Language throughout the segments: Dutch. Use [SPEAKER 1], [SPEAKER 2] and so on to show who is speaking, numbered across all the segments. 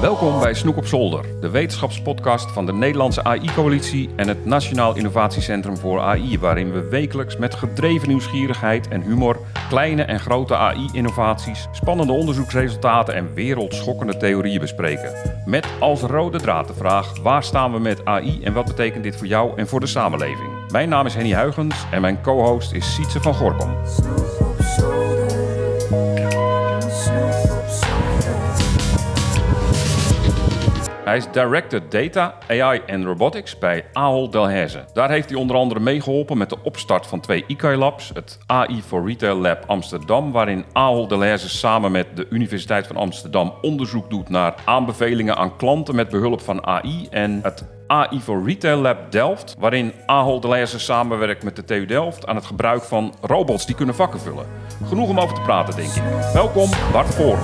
[SPEAKER 1] Welkom bij Snoek op Zolder, de wetenschapspodcast van de Nederlandse AI-coalitie en het Nationaal Innovatiecentrum voor AI, waarin we wekelijks met gedreven nieuwsgierigheid en humor kleine en grote AI-innovaties, spannende onderzoeksresultaten en wereldschokkende theorieën bespreken. Met als rode draad de vraag: waar staan we met AI en wat betekent dit voor jou en voor de samenleving? Mijn naam is Henny Huigens en mijn co-host is Sietse van Gorkom. Hij is Director Data, AI en Robotics bij Ahold Delhaize. Daar heeft hij onder andere meegeholpen met de opstart van twee ICAI Labs, het AI for Retail Lab Amsterdam, waarin Ahold Delhaize samen met de Universiteit van Amsterdam onderzoek doet naar aanbevelingen aan klanten met behulp van AI en het AI for Retail Lab Delft, waarin Ahold Delhaize samenwerkt met de TU Delft aan het gebruik van robots die kunnen vakken vullen. Genoeg om over te praten, denk ik. Welkom, Bart Voor.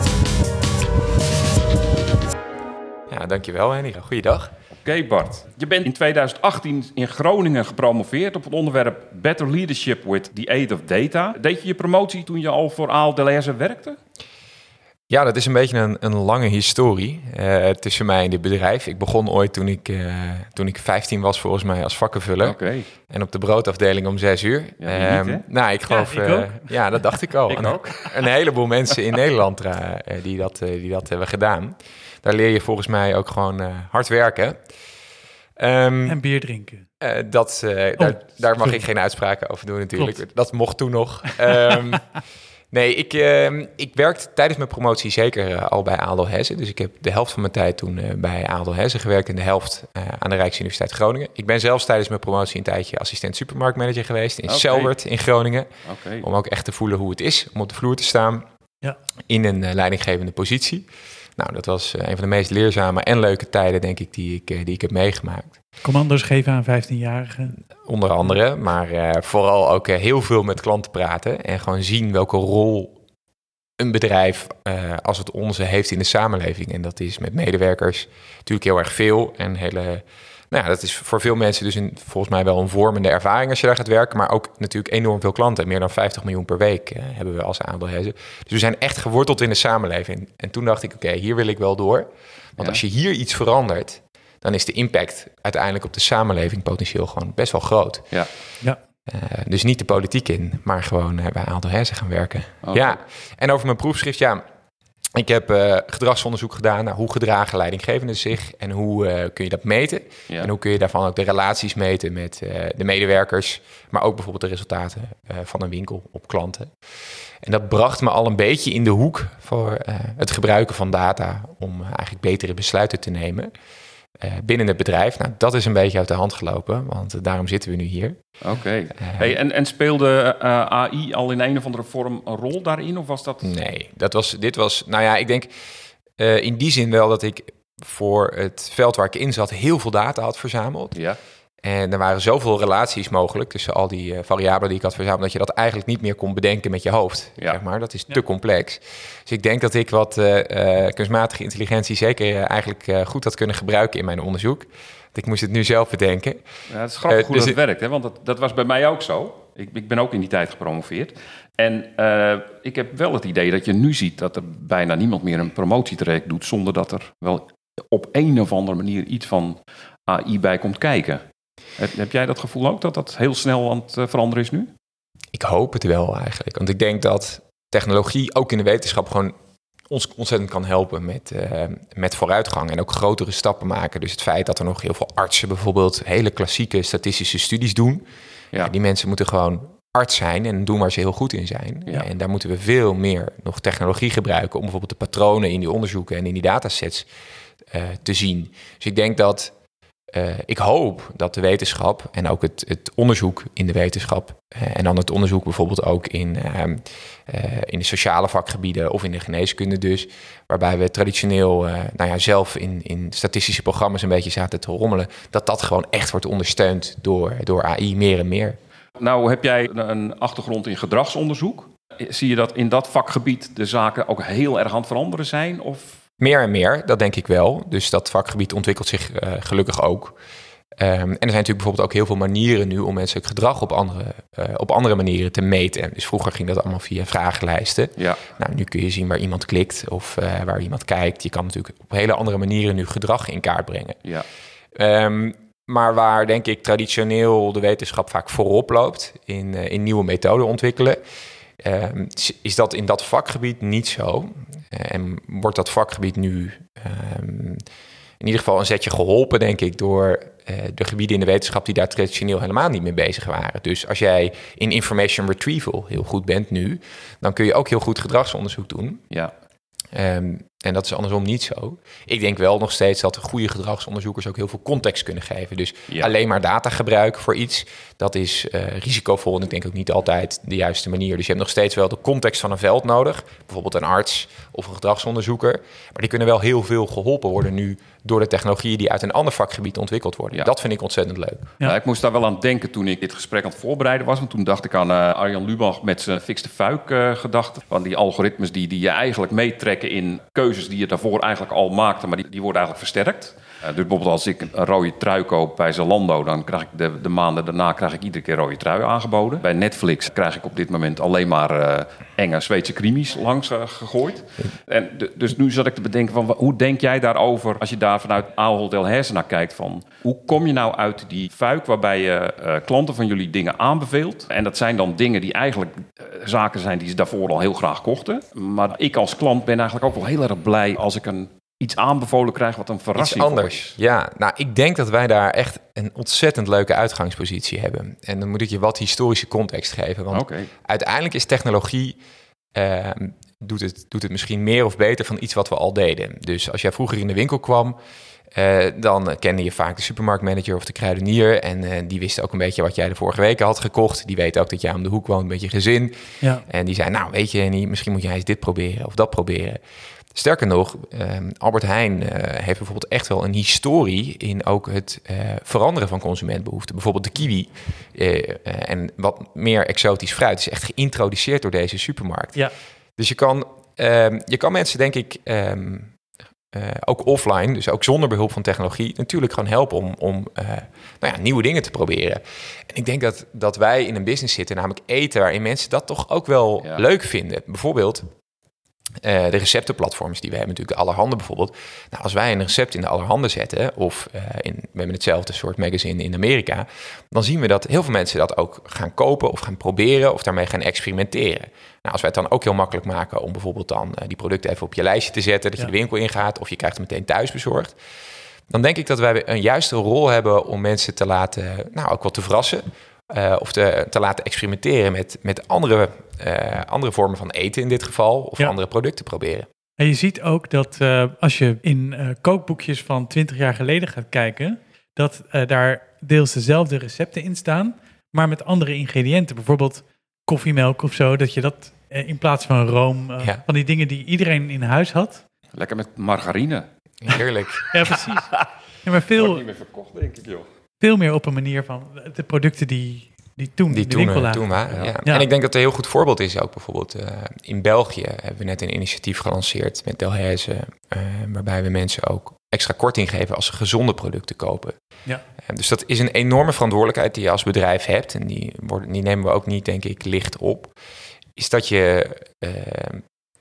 [SPEAKER 2] Ja, dankjewel Henny. Goeiedag.
[SPEAKER 1] Oké Bart, je bent in 2018 in Groningen gepromoveerd op het onderwerp Better Leadership with the Aid of Data. Deed je je promotie toen je al voor Aal werkte?
[SPEAKER 2] Ja, dat is een beetje een, een lange historie uh, tussen mij en dit bedrijf. Ik begon ooit toen ik, uh, toen ik 15 was, volgens mij, als vakkenvuller.
[SPEAKER 1] Oké.
[SPEAKER 2] En op de broodafdeling om 6 uur.
[SPEAKER 1] Ja, niet,
[SPEAKER 2] um, nou, ik geloof.
[SPEAKER 3] Ja, ik
[SPEAKER 2] uh, ja, dat dacht ik al.
[SPEAKER 1] Ik
[SPEAKER 2] een,
[SPEAKER 1] ook.
[SPEAKER 2] een heleboel mensen in Nederland die, dat, die dat hebben gedaan. Daar leer je volgens mij ook gewoon hard werken.
[SPEAKER 3] Um, en bier drinken.
[SPEAKER 2] Uh, dat, uh, oh, daar, daar, mag ik geen uitspraken over doen natuurlijk. Klopt. Dat mocht toen nog. Um, nee, ik, uh, ik werkte tijdens mijn promotie zeker uh, al bij Adel Hessen. Dus ik heb de helft van mijn tijd toen bij Adel Hessen gewerkt... en de helft aan de Rijksuniversiteit Groningen. Ik ben zelfs tijdens mijn promotie een tijdje assistent supermarktmanager geweest... in okay. Selwert in Groningen.
[SPEAKER 1] Okay.
[SPEAKER 2] Om ook echt te voelen hoe het is om op de vloer te staan...
[SPEAKER 3] Ja.
[SPEAKER 2] in een leidinggevende positie. Nou, dat was een van de meest leerzame en leuke tijden, denk ik, die ik, die ik heb meegemaakt.
[SPEAKER 3] Commando's geven aan 15-jarigen?
[SPEAKER 2] Onder andere, maar uh, vooral ook uh, heel veel met klanten praten en gewoon zien welke rol een bedrijf uh, als het onze heeft in de samenleving. En dat is met medewerkers natuurlijk heel erg veel en hele... Nou ja, dat is voor veel mensen dus een, volgens mij wel een vormende ervaring als je daar gaat werken. Maar ook natuurlijk enorm veel klanten. Meer dan 50 miljoen per week uh, hebben we als aandeelhuizen. Dus we zijn echt geworteld in de samenleving. En toen dacht ik, oké, okay, hier wil ik wel door. Want ja. als je hier iets verandert, dan is de impact uiteindelijk op de samenleving potentieel gewoon best wel groot.
[SPEAKER 1] Ja.
[SPEAKER 3] ja.
[SPEAKER 2] Uh, dus niet de politiek in, maar gewoon uh, bij Aalto Hersen gaan werken. Okay. Ja, en over mijn proefschrift, ja. Ik heb uh, gedragsonderzoek gedaan naar hoe gedragen leidinggevenden zich en hoe uh, kun je dat meten.
[SPEAKER 1] Ja.
[SPEAKER 2] En hoe kun je daarvan ook de relaties meten met uh, de medewerkers, maar ook bijvoorbeeld de resultaten van een winkel op klanten. En dat bracht me al een beetje in de hoek voor het gebruiken van data om eigenlijk betere besluiten te nemen. Uh, binnen het bedrijf. Nou, dat is een beetje uit de hand gelopen, want uh, daarom zitten we nu hier.
[SPEAKER 1] Oké. Okay. Uh, hey, en, en speelde eh, AI al in een of andere vorm een rol daarin, of was dat?
[SPEAKER 2] Nee, dat was, dit was, nou ja, ik denk in die zin wel dat ik voor het veld waar ik in zat heel veel data had verzameld.
[SPEAKER 1] Ja.
[SPEAKER 2] En er waren zoveel relaties mogelijk tussen al die uh, variabelen die ik had verzameld, dat je dat eigenlijk niet meer kon bedenken met je hoofd.
[SPEAKER 1] Ja.
[SPEAKER 2] Zeg maar. Dat is
[SPEAKER 3] Ja.
[SPEAKER 2] te complex. Dus ik denk dat ik wat eh, eh, kunstmatige intelligentie zeker eh, eigenlijk eh, goed had kunnen gebruiken in mijn onderzoek. Want Ik moest het nu zelf bedenken.
[SPEAKER 1] Ja, het is grappig
[SPEAKER 2] Eh,
[SPEAKER 1] hoe
[SPEAKER 2] dus
[SPEAKER 1] dat
[SPEAKER 2] het-
[SPEAKER 1] werkt, hè? want dat, dat was bij mij ook zo. Ik, ik ben ook in die tijd gepromoveerd. En eh, ik heb wel het idee dat je nu ziet dat er bijna niemand meer een promotietraject doet... zonder dat er wel op een of andere manier iets van AI bij komt kijken. Heb, heb jij dat gevoel ook, dat dat heel snel aan het eh, veranderen is nu?
[SPEAKER 2] Ik hoop het wel eigenlijk. Want ik denk dat technologie ook in de wetenschap gewoon ons ontzettend kan helpen met, eh, met vooruitgang en ook grotere stappen maken. Dus het feit dat er nog heel veel artsen bijvoorbeeld hele klassieke statistische studies doen.
[SPEAKER 1] Ja.
[SPEAKER 2] Die mensen moeten gewoon arts zijn en doen waar ze heel goed in zijn.
[SPEAKER 1] Ja.
[SPEAKER 2] En daar moeten we veel meer nog technologie gebruiken om bijvoorbeeld de patronen in die onderzoeken en in die datasets eh, te zien. Dus ik denk dat eh, ik hoop dat de wetenschap en ook het, het onderzoek in de wetenschap eh, en dan het onderzoek bijvoorbeeld ook in, ehm, eh, in de sociale vakgebieden of in de geneeskunde dus, waarbij we traditioneel nou ja, zelf in, in statistische programma's een beetje zaten te rommelen, dat dat gewoon echt wordt ondersteund door, door AI meer en meer.
[SPEAKER 1] Nou heb jij een achtergrond in gedragsonderzoek. Zie je dat in dat vakgebied de zaken ook heel erg aan het veranderen zijn? Of
[SPEAKER 2] Meer en meer, dat denk ik wel. Dus dat vakgebied ontwikkelt zich eh, gelukkig ook. Ehm, en er zijn natuurlijk bijvoorbeeld ook heel veel manieren nu om menselijk gedrag op andere, uh, op andere manieren te meten. Dus vroeger ging dat allemaal via vragenlijsten. Ja. Nou, nu kun je zien waar iemand klikt of uh, waar iemand kijkt. Je kan natuurlijk op hele andere manieren nu gedrag in kaart brengen. Ja. Um, maar waar denk ik traditioneel de wetenschap vaak voorop loopt in, in nieuwe methoden ontwikkelen, um, is dat in dat vakgebied niet zo. En wordt dat vakgebied nu um, in ieder geval een zetje geholpen, denk ik, door uh, de gebieden in de wetenschap die daar traditioneel helemaal niet mee bezig waren. Dus als jij in information retrieval heel goed bent nu, dan kun je ook heel goed gedragsonderzoek doen. Ja. Um, en dat is andersom niet zo. Ik denk wel nog steeds dat goede gedragsonderzoekers ook heel veel context kunnen geven. Dus alleen maar data gebruiken voor iets, dat is uh, risicovol en ik denk ook niet altijd de juiste manier. Dus je hebt nog steeds wel de context van een veld nodig. Bijvoorbeeld een arts of een gedragsonderzoeker. Maar die kunnen wel heel veel geholpen worden nu door de technologieën die uit een ander vakgebied ontwikkeld worden. Ja. Dat vind ik ontzettend leuk.
[SPEAKER 1] Ja. ik moest daar wel aan denken toen ik dit gesprek aan het voorbereiden was. Want toen dacht ik aan uh, Arjan Lubach met zijn fixte fuik uh, gedachte. Van die algoritmes die, die je eigenlijk meetrekken in die je daarvoor eigenlijk al maakte, maar die, die worden eigenlijk versterkt. Uh, dus bijvoorbeeld als ik een rode trui koop bij Zalando, dan krijg ik de, de maanden daarna krijg ik iedere keer rode trui aangeboden. Bij Netflix krijg ik op dit moment alleen maar uh, enge Zweedse krimis langs uh, gegooid. En dus nu zat ik te bedenken van hoe denk jij daarover als je daar vanuit Ahold Delhaize naar kijkt van hoe kom je nou uit die fuik waarbij je klanten van jullie dingen aanbeveelt en dat zijn dan dingen die eigenlijk zaken zijn die ze daarvoor al heel graag kochten. Maar ik als klant ben eigenlijk ook wel heel erg blij als ik een iets aanbevolen krijg wat een verrassing
[SPEAKER 2] Iets anders. Ja, nou, ik denk dat wij daar echt een ontzettend leuke uitgangspositie hebben. En dan moet ik je wat historische context geven. Want okay. uiteindelijk is technologie. Uh, doet, het, doet het misschien meer of beter van iets wat we al deden. Dus als jij vroeger in de winkel kwam. Uh, dan kende je vaak de supermarktmanager of de kruidenier. En uh, die wist ook een beetje wat jij de vorige weken had gekocht. Die weet ook dat jij om de hoek woont met je gezin. Ja. En die zei, nou weet je, misschien moet jij eens dit proberen of dat proberen. Sterker nog, ehm, Albert Heijn eh, heeft bijvoorbeeld echt wel een historie in ook het uh, veranderen van consumentbehoeften. Bijvoorbeeld de kiwi uh, en wat meer exotisch fruit is echt geïntroduceerd door deze supermarkt. Ja. Dus je kan, um, je kan mensen denk ik um, ook offline, dus ook zonder behulp van technologie, natuurlijk gewoon helpen om, om nou ja, nieuwe dingen te proberen. En ik denk dat, dat wij in een business zitten, namelijk eten, waarin mensen dat toch ook wel ja. leuk vinden. Bijvoorbeeld de receptenplatforms die we hebben, natuurlijk de Allerhande bijvoorbeeld. Nou, als wij een recept in de Allerhande zetten, of uh, in, we hebben hetzelfde soort magazine in Amerika, dan zien we dat heel veel mensen dat ook gaan kopen of gaan proberen of daarmee gaan experimenteren. Nou, als wij het dan ook heel makkelijk maken om bijvoorbeeld dan uh, die producten even op je lijstje te zetten, dat ja. je de winkel ingaat of je krijgt het meteen thuis bezorgd, dan denk ik dat wij een juiste rol hebben om mensen te laten, nou ook wat te verrassen. Uh, of te, te, laten experimenteren met, met andere, uh, andere vormen van eten in dit geval, of ja. andere producten proberen.
[SPEAKER 3] En je ziet ook dat uh, als je in kookboekjes van 20 jaar geleden gaat kijken, dat daar deels dezelfde recepten in staan, maar met andere ingrediënten. Bijvoorbeeld koffiemelk of zo, dat je dat in plaats van room, ja. van die dingen die iedereen in huis had.
[SPEAKER 1] Lekker met margarine.
[SPEAKER 2] Heerlijk.
[SPEAKER 3] ja, precies. Ja, maar veel...
[SPEAKER 1] Wordt niet meer verkocht, denk ik, joh
[SPEAKER 3] veel meer op een manier van de producten die, die toen die toen,
[SPEAKER 2] waren. Ja. Ja. En ik denk dat er een heel goed voorbeeld is ook bijvoorbeeld uh, in België hebben we net een initiatief gelanceerd met Delhaize, uh, waarbij we mensen ook extra korting geven als ze gezonde producten kopen. Ja. Uh, dus dat is een enorme verantwoordelijkheid die je als bedrijf hebt en die, worden, die nemen we ook niet, denk ik, licht op. Is dat je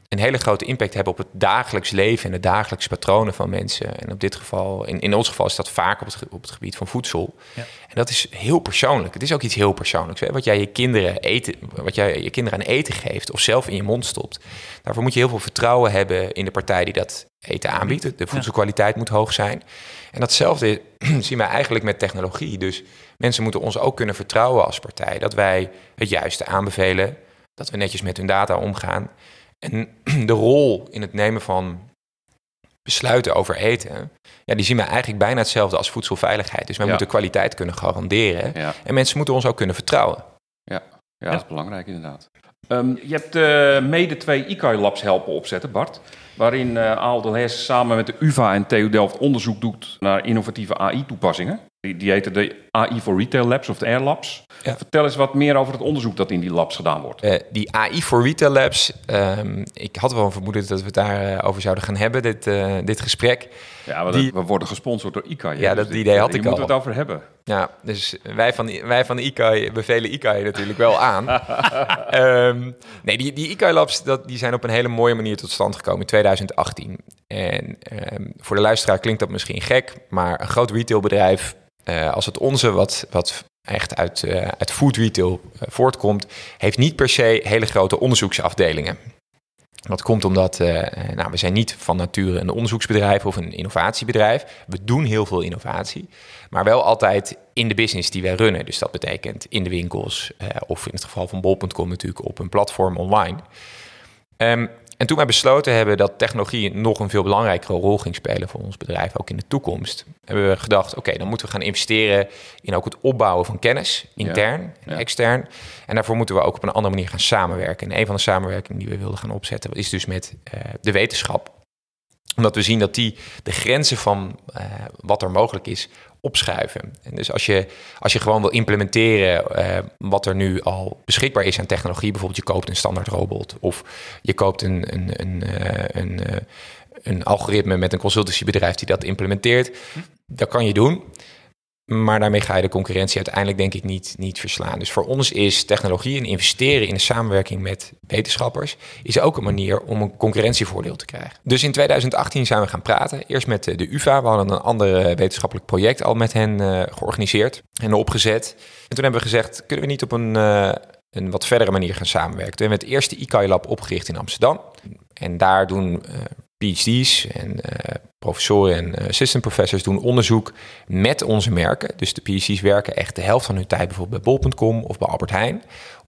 [SPEAKER 2] een hele grote impact hebben op het dagelijks leven en de dagelijkse patronen van mensen. En op dit geval, in, in ons geval is dat vaak op het, op het gebied van voedsel. Ja. En dat is heel persoonlijk. Het is ook iets heel persoonlijks. Hè? Wat jij je kinderen eten, wat jij je kinderen aan eten geeft of zelf in je mond stopt. Daarvoor moet je heel veel vertrouwen hebben in de partij die dat eten aanbiedt. De voedselkwaliteit moet hoog zijn. En datzelfde zien wij eigenlijk met technologie. Dus mensen moeten ons ook kunnen vertrouwen als partij dat wij het juiste aanbevelen, dat we netjes met hun data omgaan. En de rol in het nemen van besluiten over eten, ja, die zien we eigenlijk bijna hetzelfde als voedselveiligheid. Dus wij ja. moeten kwaliteit kunnen garanderen. Ja. En mensen moeten ons ook kunnen vertrouwen.
[SPEAKER 1] Ja, ja dat is belangrijk inderdaad. Um, je hebt uh, mede twee ICAI-labs helpen opzetten, Bart. Waarin uh, Aal Delhaize samen met de UvA en TU Delft onderzoek doet naar innovatieve AI-toepassingen. Die, die heten de AI voor Retail Labs of de Air Labs.
[SPEAKER 2] Ja.
[SPEAKER 1] Vertel eens wat meer over het onderzoek dat in die labs gedaan wordt.
[SPEAKER 2] Eh, die AI voor Retail Labs, ehm, ik had wel een vermoeden dat we het daarover over zouden gaan hebben, dit, eh, dit gesprek.
[SPEAKER 1] Ja, we,
[SPEAKER 2] Die-
[SPEAKER 1] we worden gesponsord door ICAI. hè,
[SPEAKER 2] Ja,
[SPEAKER 1] dus
[SPEAKER 2] dat
[SPEAKER 1] dit-
[SPEAKER 2] idee had ik
[SPEAKER 1] moeten
[SPEAKER 2] al.
[SPEAKER 1] we het over hebben.
[SPEAKER 2] Ja, dus wij van, de- wij van ICAI bevelen ICAI natuurlijk wel aan. Ehm, nee, die, die ICAI Labs dat, die zijn op een hele mooie manier tot stand gekomen in 2018. En ehm, voor de luisteraar klinkt dat misschien gek, maar een groot retailbedrijf eh, als het onze, wat, wat echt uit, eh, uit food retail eh, voortkomt, heeft niet per se hele grote onderzoeksafdelingen. Dat komt omdat nou, we zijn niet van nature een onderzoeksbedrijf of een innovatiebedrijf. We doen heel veel innovatie, maar wel altijd in de business die wij runnen. Dus dat betekent in de winkels of in het geval van bol.com natuurlijk op een platform online. Ehm, en toen wij besloten hebben dat technologie nog een veel belangrijkere rol ging spelen voor ons bedrijf, ook in de toekomst, hebben we gedacht, oké, dan moeten we gaan investeren in ook het opbouwen van kennis, intern en
[SPEAKER 1] ja.
[SPEAKER 2] extern. En daarvoor moeten we ook op een andere manier gaan samenwerken. En een van de samenwerkingen die we wilden gaan opzetten is dus met eh, de wetenschap omdat we zien dat die de grenzen van eh, wat er mogelijk is opschuiven. En dus als je, als je gewoon wil implementeren eh, wat er nu al beschikbaar is aan technologie, bijvoorbeeld je koopt een standaard robot of je koopt een, een, een, eh, een, eh, een algoritme met een consultancybedrijf die dat implementeert, dat kan je doen. Maar daarmee ga je de concurrentie uiteindelijk denk ik niet, niet verslaan. Dus voor ons is technologie en investeren in de samenwerking met wetenschappers... is ook een manier om een concurrentievoordeel te krijgen. Dus in 2018 zijn we gaan praten. Eerst met eh, de UvA. We hadden een ander eh, wetenschappelijk project al met hen eh, georganiseerd en opgezet. En toen hebben we gezegd, kunnen we niet op een, een wat verdere manier gaan samenwerken? Toen hebben het eerste ICAI Lab opgericht in Amsterdam. En daar doen eh, PhD's en eh, professoren en eh, assistant professors doen onderzoek met onze merken. Dus de PhD's werken echt de helft van hun tijd bijvoorbeeld bij bol.com of bij Albert Heijn.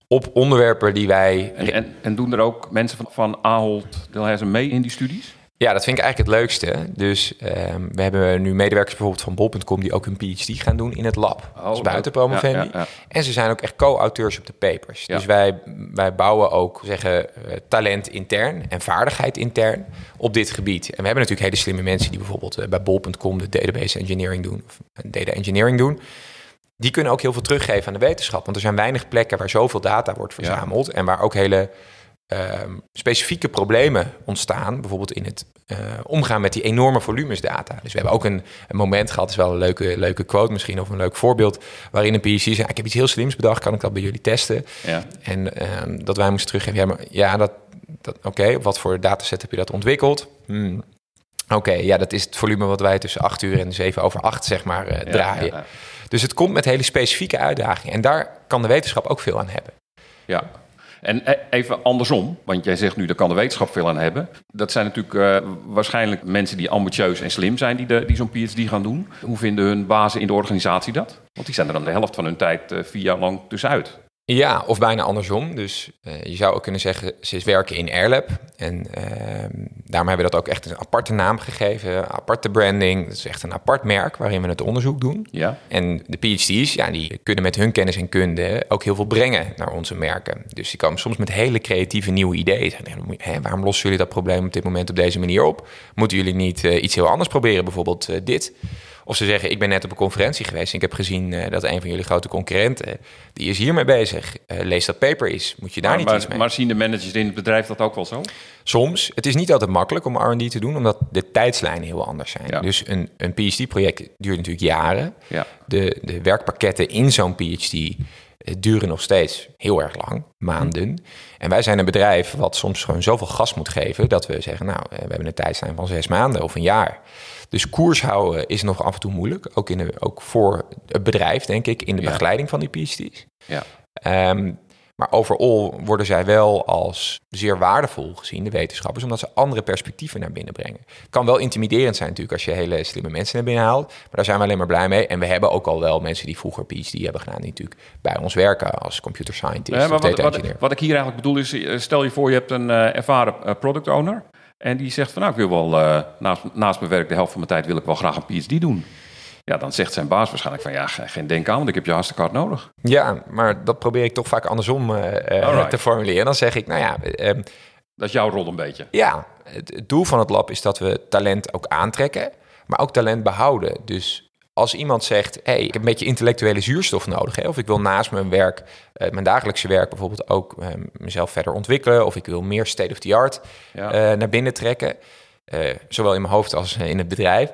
[SPEAKER 2] Op onderwerpen die wij...
[SPEAKER 1] En, en, en doen er ook mensen van, van Ahold Delhaize mee in die studies?
[SPEAKER 2] Ja, dat vind ik eigenlijk het leukste. Dus ehm, we hebben nu medewerkers bijvoorbeeld van bol.com... die ook hun PhD gaan doen in het lab.
[SPEAKER 1] Oh,
[SPEAKER 2] dus buiten promovendi.
[SPEAKER 1] Ja, ja, ja.
[SPEAKER 2] En ze zijn ook echt co-auteurs op de papers. Dus wij, wij bouwen ook zeggen, eh, talent intern en vaardigheid intern op dit gebied. En we hebben natuurlijk hele slimme mensen die bijvoorbeeld eh, bij bol.com de database engineering doen, of data engineering doen. Die kunnen ook heel veel teruggeven aan de wetenschap. Want er zijn weinig plekken waar zoveel data wordt verzameld en waar ook hele ehm, specifieke problemen ontstaan. Bijvoorbeeld in het eh, omgaan met die enorme volumes data. Dus we hebben ook een, een moment gehad, is wel een leuke, leuke quote misschien, of een leuk voorbeeld, waarin een PhD zei, ik heb iets heel slims bedacht, kan ik dat bij jullie testen?
[SPEAKER 1] Ja.
[SPEAKER 2] En ehm, dat wij moesten teruggeven, ja, maar, ja dat, dat, oké, op wat voor dataset heb je dat ontwikkeld? Hmm. Oké, ja, dat is het volume wat wij tussen 8 uur en 7 over 8, zeg maar, eh,
[SPEAKER 1] Ja,
[SPEAKER 2] draaien.
[SPEAKER 1] ja, ja.
[SPEAKER 2] Dus het komt met hele specifieke uitdagingen. En daar kan de wetenschap ook veel aan hebben.
[SPEAKER 1] Ja. En eh, even andersom, want jij zegt nu, daar kan de wetenschap veel aan hebben. Dat zijn natuurlijk eh, waarschijnlijk mensen die ambitieus en slim zijn, die, die zo'n PhD gaan doen. Hoe vinden hun bazen in de organisatie dat? Want die zijn er dan de helft van hun tijd eh, vier jaar lang tussenuit.
[SPEAKER 2] Ja, of bijna andersom. Dus eh, je zou ook kunnen zeggen, ze werken in Airlab. En ehm, daarom hebben we dat ook echt een aparte naam gegeven, aparte branding. Dat is echt een apart merk waarin we het onderzoek doen.
[SPEAKER 1] Ja.
[SPEAKER 2] En de PhD's, ja, die kunnen met hun kennis en kunde ook heel veel brengen naar onze merken. Dus die komen soms met hele creatieve nieuwe ideeën. Hè, waarom lossen jullie dat probleem op dit moment op deze manier op? Moeten jullie niet eh, iets heel anders proberen, bijvoorbeeld eh, dit? Of ze zeggen, ik ben net op een conferentie geweest en ik heb gezien eh, dat een van jullie grote concurrenten, die is hiermee bezig. Eh, lees dat paper eens. Moet je daar
[SPEAKER 1] Maar,
[SPEAKER 2] niet
[SPEAKER 1] maar,
[SPEAKER 2] iets mee?
[SPEAKER 1] maar zien de managers in het bedrijf dat ook wel zo?
[SPEAKER 2] Soms. Het is niet altijd makkelijk om R&D te doen, omdat de tijdslijnen heel anders zijn.
[SPEAKER 1] Ja.
[SPEAKER 2] Dus een, een PhD-project duurt natuurlijk jaren.
[SPEAKER 1] Ja.
[SPEAKER 2] De, de werkpakketten in zo'n PhD eh, duren nog steeds heel erg lang, maanden. En wij zijn een bedrijf wat soms gewoon zoveel gas moet geven... dat we zeggen, nou, eh, we hebben een tijdslijn van zes maanden of een jaar. Dus koers houden is nog af en toe moeilijk. Ook, in de, ook voor het bedrijf, denk ik, in de
[SPEAKER 1] Ja.
[SPEAKER 2] begeleiding van die PhD's.
[SPEAKER 1] Ja.
[SPEAKER 2] Ehm, maar overal worden zij wel als zeer waardevol gezien, de wetenschappers, omdat ze andere perspectieven naar binnen brengen. Het kan wel intimiderend zijn natuurlijk als je hele slimme mensen naar binnen haalt, maar daar zijn we alleen maar blij mee. En we hebben ook al wel mensen die vroeger PhD hebben gedaan, die natuurlijk bij ons werken als computer scientist
[SPEAKER 1] Ja,
[SPEAKER 2] of data
[SPEAKER 1] wat,
[SPEAKER 2] engineer.
[SPEAKER 1] wat ik hier eigenlijk bedoel is, eh, stel je voor je hebt een eh, ervaren eh, product owner. En die zegt van nou, ik wil wel naast, naast mijn werk de helft van mijn tijd wil ik wel graag een PhD doen. Ja, dan zegt zijn baas waarschijnlijk van ja, ge- geen denk aan, want ik heb je hartstikke hard nodig.
[SPEAKER 2] Ja, maar dat probeer ik toch vaak andersom eh, eh, te formuleren. Dan zeg ik, nou ja, ehm,
[SPEAKER 1] Dat is jouw rol een beetje.
[SPEAKER 2] Ja, het, het doel van het lab is dat we talent ook aantrekken, maar ook talent behouden. Dus als iemand zegt, hey, ik heb een beetje intellectuele zuurstof nodig, hè, of ik wil naast mijn werk, uh, mijn dagelijkse werk bijvoorbeeld ook uh, mezelf verder ontwikkelen, of ik wil meer state of the art
[SPEAKER 1] Ja.
[SPEAKER 2] uh, naar binnen trekken, zowel in mijn hoofd als in het bedrijf,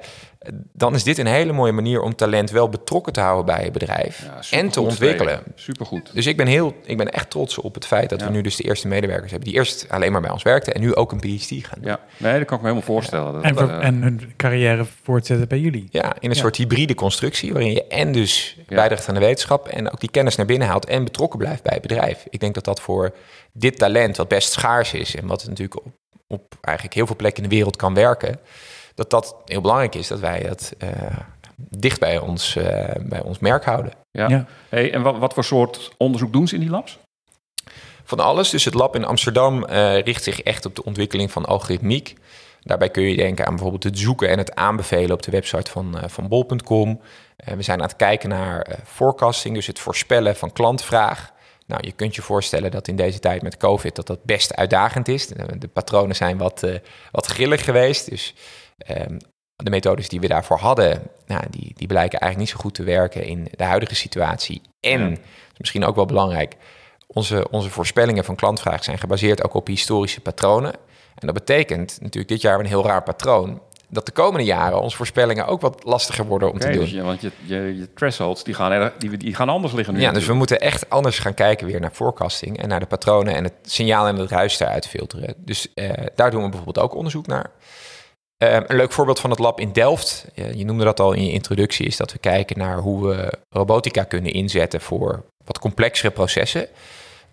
[SPEAKER 2] dan is dit een hele mooie manier om talent wel betrokken te houden bij je bedrijf
[SPEAKER 1] Ja,
[SPEAKER 2] en te ontwikkelen.
[SPEAKER 1] Super Supergoed.
[SPEAKER 2] Dus ik ben, heel, ik ben echt trots op het feit dat
[SPEAKER 1] Ja.
[SPEAKER 2] we nu dus de eerste medewerkers hebben die eerst alleen maar bij ons werkten en nu ook een PhD gaan doen.
[SPEAKER 1] Ja, nee, dat kan ik me helemaal voorstellen. Dat,
[SPEAKER 3] En, ver-
[SPEAKER 1] eh,
[SPEAKER 3] en hun carrière voortzetten bij jullie.
[SPEAKER 2] Ja, in een
[SPEAKER 3] Ja.
[SPEAKER 2] soort hybride constructie waarin je en dus
[SPEAKER 1] Ja.
[SPEAKER 2] bijdraagt aan de wetenschap en ook die kennis naar binnen haalt en betrokken blijft bij het bedrijf. Ik denk dat dat voor dit talent, wat best schaars is en wat natuurlijk op, op eigenlijk heel veel plekken in de wereld kan werken, dat dat heel belangrijk is dat wij dat eh, dicht bij ons, eh, bij ons merk houden.
[SPEAKER 1] ja.
[SPEAKER 3] Ja.
[SPEAKER 1] Hey, en wat, wat voor soort onderzoek doen ze in die labs?
[SPEAKER 2] Van alles. Dus het lab in Amsterdam eh, richt zich echt op de ontwikkeling van algoritmiek. Daarbij kun je denken aan bijvoorbeeld het zoeken en het aanbevelen op de website van, eh, van bol.com. Eh, we zijn aan het kijken naar forecasting, dus het voorspellen van klantvraag. Nou, je kunt je voorstellen dat in deze tijd met COVID dat dat best uitdagend is. De, de patronen zijn wat, eh, wat grillig geweest. Dus ehm, de methodes die we daarvoor hadden, nou, die, die blijken eigenlijk niet zo goed te werken in de huidige situatie. En,
[SPEAKER 1] Ja.
[SPEAKER 2] misschien ook wel belangrijk, onze, onze voorspellingen van klantvraag zijn gebaseerd ook op historische patronen. En dat betekent natuurlijk dit jaar een heel raar patroon. Dat de komende jaren onze voorspellingen ook wat lastiger worden om te doen.
[SPEAKER 1] dus je, want je, je, je thresholds die gaan, er, die, die gaan anders liggen nu.
[SPEAKER 2] Ja, dus we moeten echt anders gaan kijken weer naar forecasting en naar de patronen en het signaal en het ruis eruit filteren. Dus eh, daar doen we bijvoorbeeld ook onderzoek naar. Eh, een leuk voorbeeld van het lab in Delft, je noemde dat al in je introductie, is dat we kijken naar hoe we robotica kunnen inzetten voor wat complexere processen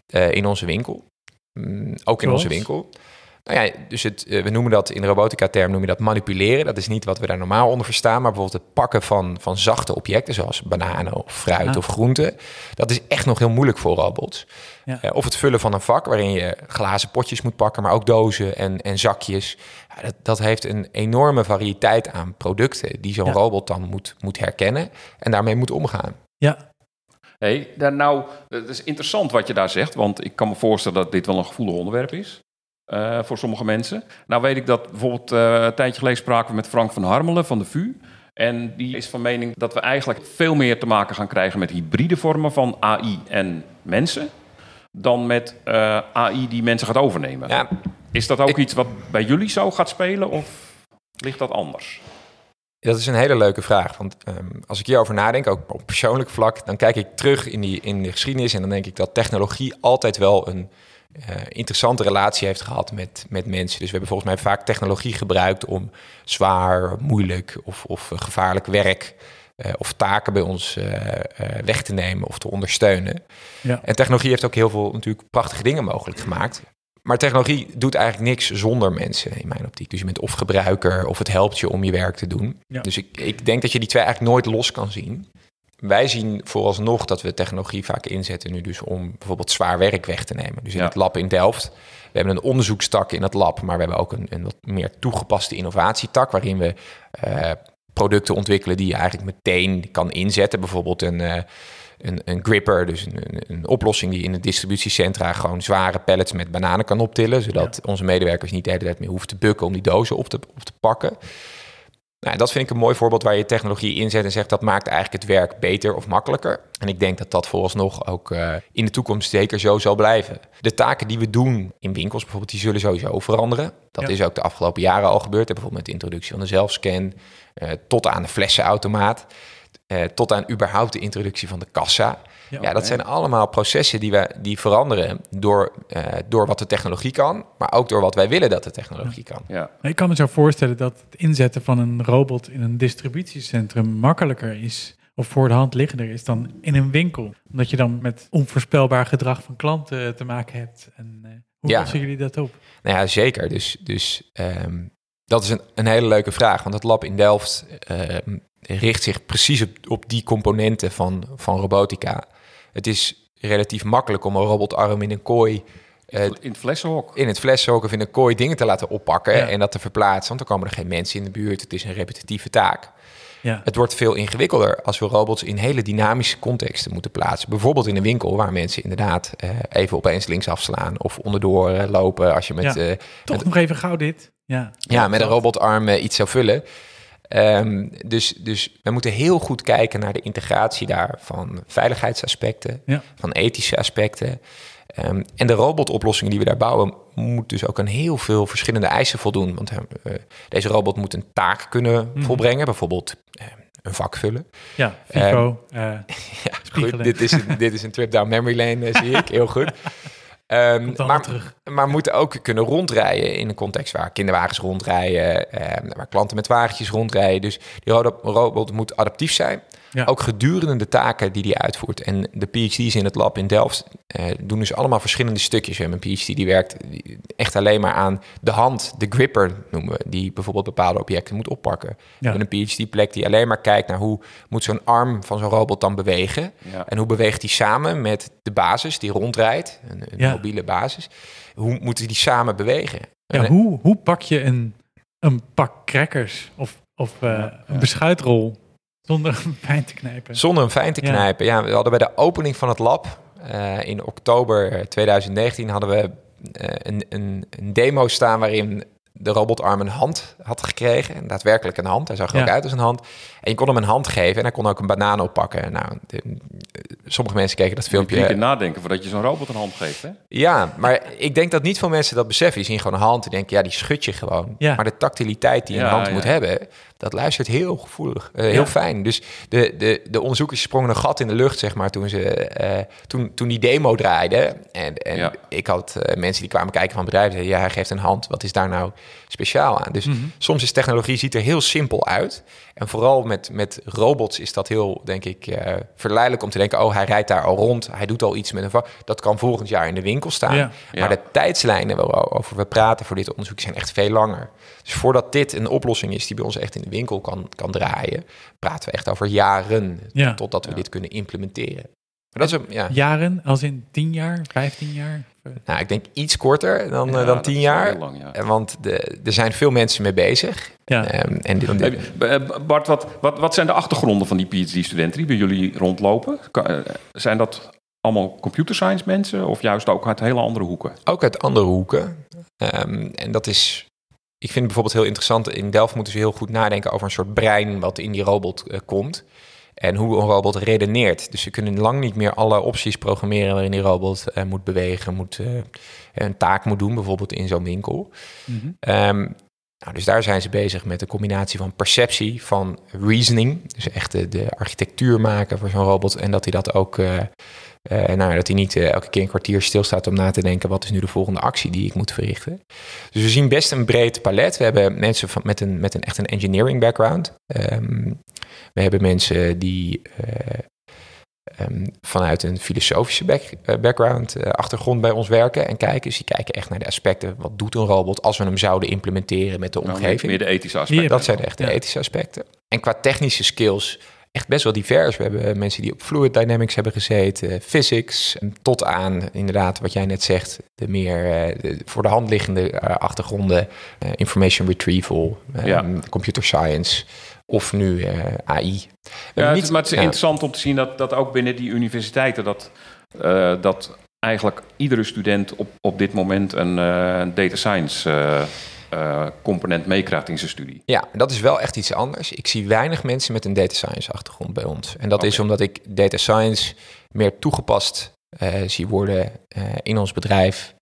[SPEAKER 2] eh, in onze winkel. Mm, ook in onze winkel. Nou ja, dus het, eh, we noemen dat in de robotica-term noem je dat manipuleren. Dat is niet wat we daar normaal onder verstaan, maar bijvoorbeeld het pakken van, van zachte objecten, zoals bananen of fruit of groenten. Dat is echt nog heel moeilijk voor robots.
[SPEAKER 3] Ja.
[SPEAKER 2] Eh, of het vullen van een vak waarin je glazen potjes moet pakken, maar ook dozen en, en zakjes. Ja, dat, dat heeft een enorme variëteit aan producten die zo'n
[SPEAKER 3] Ja.
[SPEAKER 2] robot dan moet, moet herkennen en daarmee moet omgaan.
[SPEAKER 3] Ja,
[SPEAKER 1] Hey, daar nou, het is interessant wat je daar zegt, want ik kan me voorstellen dat dit wel een gevoelig onderwerp is. eh, voor sommige mensen. Nou weet ik dat bijvoorbeeld eh, een tijdje geleden spraken we met Frank van Harmelen van de VU. En die is van mening dat we eigenlijk veel meer te maken gaan krijgen met hybride vormen van AI en mensen. Dan met eh, AI die mensen gaat overnemen.
[SPEAKER 2] Ja,
[SPEAKER 1] Is dat ook
[SPEAKER 2] Ik-
[SPEAKER 1] iets wat bij jullie zo gaat spelen of ligt dat anders?
[SPEAKER 2] Dat is een hele leuke vraag. Want ehm, als ik hierover nadenk, ook op persoonlijk vlak, dan kijk ik terug in, die, in de geschiedenis en dan denk ik dat technologie altijd wel een eh, interessante relatie heeft gehad met, met mensen. Dus we hebben volgens mij vaak technologie gebruikt om zwaar, moeilijk of, of gevaarlijk werk eh, of taken bij ons eh, eh, weg te nemen of te ondersteunen.
[SPEAKER 3] Ja.
[SPEAKER 2] En technologie heeft ook heel veel natuurlijk prachtige dingen mogelijk gemaakt. Maar technologie doet eigenlijk niks zonder mensen in mijn optiek. Dus je bent of gebruiker of het helpt je om je werk te doen.
[SPEAKER 3] Ja.
[SPEAKER 2] Dus ik, ik denk dat je die twee eigenlijk nooit los kan zien. Wij zien vooralsnog dat we technologie vaak inzetten nu dus om bijvoorbeeld zwaar werk weg te nemen. Dus in
[SPEAKER 1] Ja.
[SPEAKER 2] het lab in Delft, we hebben een onderzoekstak in het lab, maar we hebben ook een, een wat meer toegepaste innovatietak waarin we eh, producten ontwikkelen die je eigenlijk meteen kan inzetten. Bijvoorbeeld een, eh, een, een gripper, dus een, een, een oplossing die in het distributiecentra gewoon zware pallets met bananen kan optillen, zodat onze medewerkers niet de hele tijd meer hoeven te bukken om die dozen op te, op te pakken. Nou, dat vind ik een mooi voorbeeld waar je technologie inzet en zegt dat maakt eigenlijk het werk beter of makkelijker. En ik denk dat dat vooralsnog ook eh, in de toekomst zeker zo zal blijven. De taken die we doen in winkels bijvoorbeeld, die zullen sowieso veranderen. Dat
[SPEAKER 3] Ja.
[SPEAKER 2] is ook de afgelopen jaren al gebeurd. Bijvoorbeeld met de introductie van de zelfscan, eh, tot aan de flessenautomaat, eh, tot aan überhaupt de introductie van de kassa.
[SPEAKER 3] Ja,
[SPEAKER 2] Ja, dat zijn allemaal processen die, we, die veranderen door, eh, door wat de technologie kan, maar ook door wat wij willen dat de technologie kan.
[SPEAKER 1] Ja,
[SPEAKER 3] ik kan me zo voorstellen dat het inzetten van een robot in een distributiecentrum makkelijker is of voor de hand liggender is dan in een winkel. Omdat je dan met onvoorspelbaar gedrag van klanten te maken hebt. En eh, hoe
[SPEAKER 2] Ja.
[SPEAKER 3] lossen jullie dat op?
[SPEAKER 2] Nou ja, zeker. Dus, dus ehm, dat is een, een hele leuke vraag. Want het lab in Delft ehm, richt zich precies op, op die componenten van, van robotica. Het is relatief makkelijk om een robotarm in een kooi... eh,
[SPEAKER 1] in het flessenhok.
[SPEAKER 2] in het fleshok of in een kooi dingen te laten oppakken
[SPEAKER 3] Ja.
[SPEAKER 2] en dat te verplaatsen. Want dan komen er geen mensen in de buurt. Het is een repetitieve taak.
[SPEAKER 3] Ja,
[SPEAKER 2] Het wordt veel ingewikkelder als we robots in hele dynamische contexten moeten plaatsen. Bijvoorbeeld in een winkel waar mensen inderdaad eh, even opeens links afslaan of onderdoor eh, lopen als je met,
[SPEAKER 3] Ja. toch
[SPEAKER 2] met-
[SPEAKER 3] nog even gauw dit. Ja,
[SPEAKER 2] ja, met een robotarm iets zou vullen. Ehm, dus, dus we moeten heel goed kijken naar de integratie daar van veiligheidsaspecten,
[SPEAKER 3] Ja.
[SPEAKER 2] van ethische aspecten. Ehm, en de robotoplossingen die we daar bouwen, moet dus ook aan heel veel verschillende eisen voldoen. Want eh, deze robot moet een taak kunnen
[SPEAKER 3] Mhm.
[SPEAKER 2] volbrengen, bijvoorbeeld een vak vullen.
[SPEAKER 3] Ja, FIFO. eh,
[SPEAKER 2] Ja, goed, dit is, een, dit is een trip down memory lane, eh, zie ik. Heel goed. Ehm, maar, moeten ook kunnen rondrijden in een context waar kinderwagens rondrijden, eh, waar klanten met wagentjes rondrijden. Dus die ro- robot moet adaptief zijn,
[SPEAKER 3] Ja.
[SPEAKER 2] ook gedurende de taken die hij uitvoert. En de PhD's in het lab in Delft eh, doen dus allemaal verschillende stukjes. We hebben een PhD die werkt echt alleen maar aan de hand, de gripper noemen we, die bijvoorbeeld bepaalde objecten moet oppakken. We hebben een PhD-plek die alleen maar kijkt naar hoe moet zo'n arm van zo'n robot dan bewegen.
[SPEAKER 1] Ja.
[SPEAKER 2] En hoe beweegt die samen met de basis die rondrijdt, een, een
[SPEAKER 3] Ja.
[SPEAKER 2] mobiele basis. Hoe moeten die samen bewegen?
[SPEAKER 3] Ja,
[SPEAKER 2] En-
[SPEAKER 3] hoe, hoe pak je een, een pak crackers of, of eh,
[SPEAKER 1] Ja,
[SPEAKER 3] een
[SPEAKER 1] ja.
[SPEAKER 3] beschuitrol zonder een pijn te knijpen?
[SPEAKER 2] Zonder een fijn te knijpen. Ja, we hadden bij de opening van het lab eh, in oktober 2019 hadden we eh, een, een, een demo staan waarin de robotarm een hand had gekregen. En daadwerkelijk een hand. Hij zag er
[SPEAKER 3] Ja.
[SPEAKER 2] ook uit als een hand. En je kon hem een hand geven en hij kon ook een banaan oppakken. Nou, de- sommige mensen keken dat
[SPEAKER 1] Moet je
[SPEAKER 2] filmpje.
[SPEAKER 1] keer nadenken voordat je zo'n robot een hand geeft, hè?
[SPEAKER 2] Ja, maar ik denk dat niet veel mensen dat beseffen. Die zien gewoon een hand en denken, ja, die schud je gewoon.
[SPEAKER 3] Ja.
[SPEAKER 2] Maar de tactiliteit die een
[SPEAKER 1] Ja,
[SPEAKER 2] hand
[SPEAKER 1] ja.
[SPEAKER 2] moet hebben, dat luistert heel gevoelig, eh, heel
[SPEAKER 3] Ja.
[SPEAKER 2] fijn. Dus de, de, de onderzoekers sprongen een gat in de lucht, zeg maar, toen, ze, eh, toen, toen die demo draaide. En, en
[SPEAKER 1] Ja.
[SPEAKER 2] ik had eh, mensen die kwamen kijken van bedrijven, zeiden, ja, hij geeft een hand. Wat is daar nou speciaal aan? Dus
[SPEAKER 3] Mhm.
[SPEAKER 2] soms is technologie ziet er heel simpel uit. En vooral met, met robots is dat heel, denk ik, eh, verleidelijk om te denken... oh, hij rijdt daar al rond, hij doet al iets met een vak. Dat kan volgend jaar in de winkel staan.
[SPEAKER 3] Ja.
[SPEAKER 1] Ja.
[SPEAKER 2] Maar de tijdslijnen waarover we praten voor dit onderzoek zijn echt veel langer. Dus voordat dit een oplossing is die bij ons echt in de winkel kan, kan draaien... praten we echt over jaren
[SPEAKER 3] Ja.
[SPEAKER 2] totdat we
[SPEAKER 1] Ja.
[SPEAKER 2] dit kunnen implementeren. Maar dat is een, ja,
[SPEAKER 3] Jaren, als in 10 jaar, 15 jaar?
[SPEAKER 2] Nou, ik denk iets korter dan,
[SPEAKER 1] Ja,
[SPEAKER 2] eh, dan tien jaar.
[SPEAKER 1] heel lang, ja.
[SPEAKER 2] Eh, Want de, er zijn veel mensen mee bezig.
[SPEAKER 3] Ja.
[SPEAKER 2] Ehm, en dit,
[SPEAKER 1] eh, Bart, wat, wat, wat zijn de achtergronden van die PhD-studenten die bij jullie rondlopen? Zijn dat allemaal computer science mensen of juist ook uit hele andere hoeken?
[SPEAKER 2] ook uit andere hoeken. Ehm, en dat is, ik vind het bijvoorbeeld heel interessant. In Delft moeten ze heel goed nadenken over een soort brein wat in die robot komt. En hoe een robot redeneert. Dus ze kunnen lang niet meer alle opties programmeren waarin die robot eh, moet bewegen, moet, eh, een taak moet doen, bijvoorbeeld in zo'n winkel.
[SPEAKER 3] Mhm.
[SPEAKER 2] Ehm, nou, dus daar zijn ze bezig met een combinatie van perceptie, van reasoning. Dus echt de, de architectuur maken voor zo'n robot. En dat hij dat ook, eh, nou, dat hij niet elke keer een kwartier stilstaat om na te denken: wat is nu de volgende actie die ik moet verrichten. Dus we zien best een breed palet. We hebben mensen van, met, een, met een echt een engineering background. Ehm, we hebben mensen die eh, ehm, vanuit een filosofische back- eh, background, eh, achtergrond bij ons werken en kijken. Dus die kijken echt naar de aspecten. Wat doet een robot als we hem zouden implementeren met de
[SPEAKER 1] Nou,
[SPEAKER 2] omgeving?
[SPEAKER 1] meer de ethische aspecten.
[SPEAKER 3] Hier,
[SPEAKER 2] Dat zijn echt de
[SPEAKER 3] Ja.
[SPEAKER 2] ethische aspecten. En qua technische skills echt best wel divers. We hebben mensen die op fluid dynamics hebben gezeten, physics, en tot aan inderdaad wat jij net zegt, de meer eh, de voor de hand liggende eh, achtergronden, eh, information retrieval, eh,
[SPEAKER 1] Ja.
[SPEAKER 2] computer science of nu eh, AI.
[SPEAKER 1] Ja, het, maar het is
[SPEAKER 2] ja.
[SPEAKER 1] interessant om te zien dat, dat ook binnen die universiteiten dat, eh, dat eigenlijk iedere student op, op dit moment een eh, data science component meekrijgt in zijn studie.
[SPEAKER 2] Ja, dat is wel echt iets anders. Ik zie weinig mensen met een data science achtergrond bij ons. En dat is omdat ik data science meer toegepast zie worden in ons bedrijf.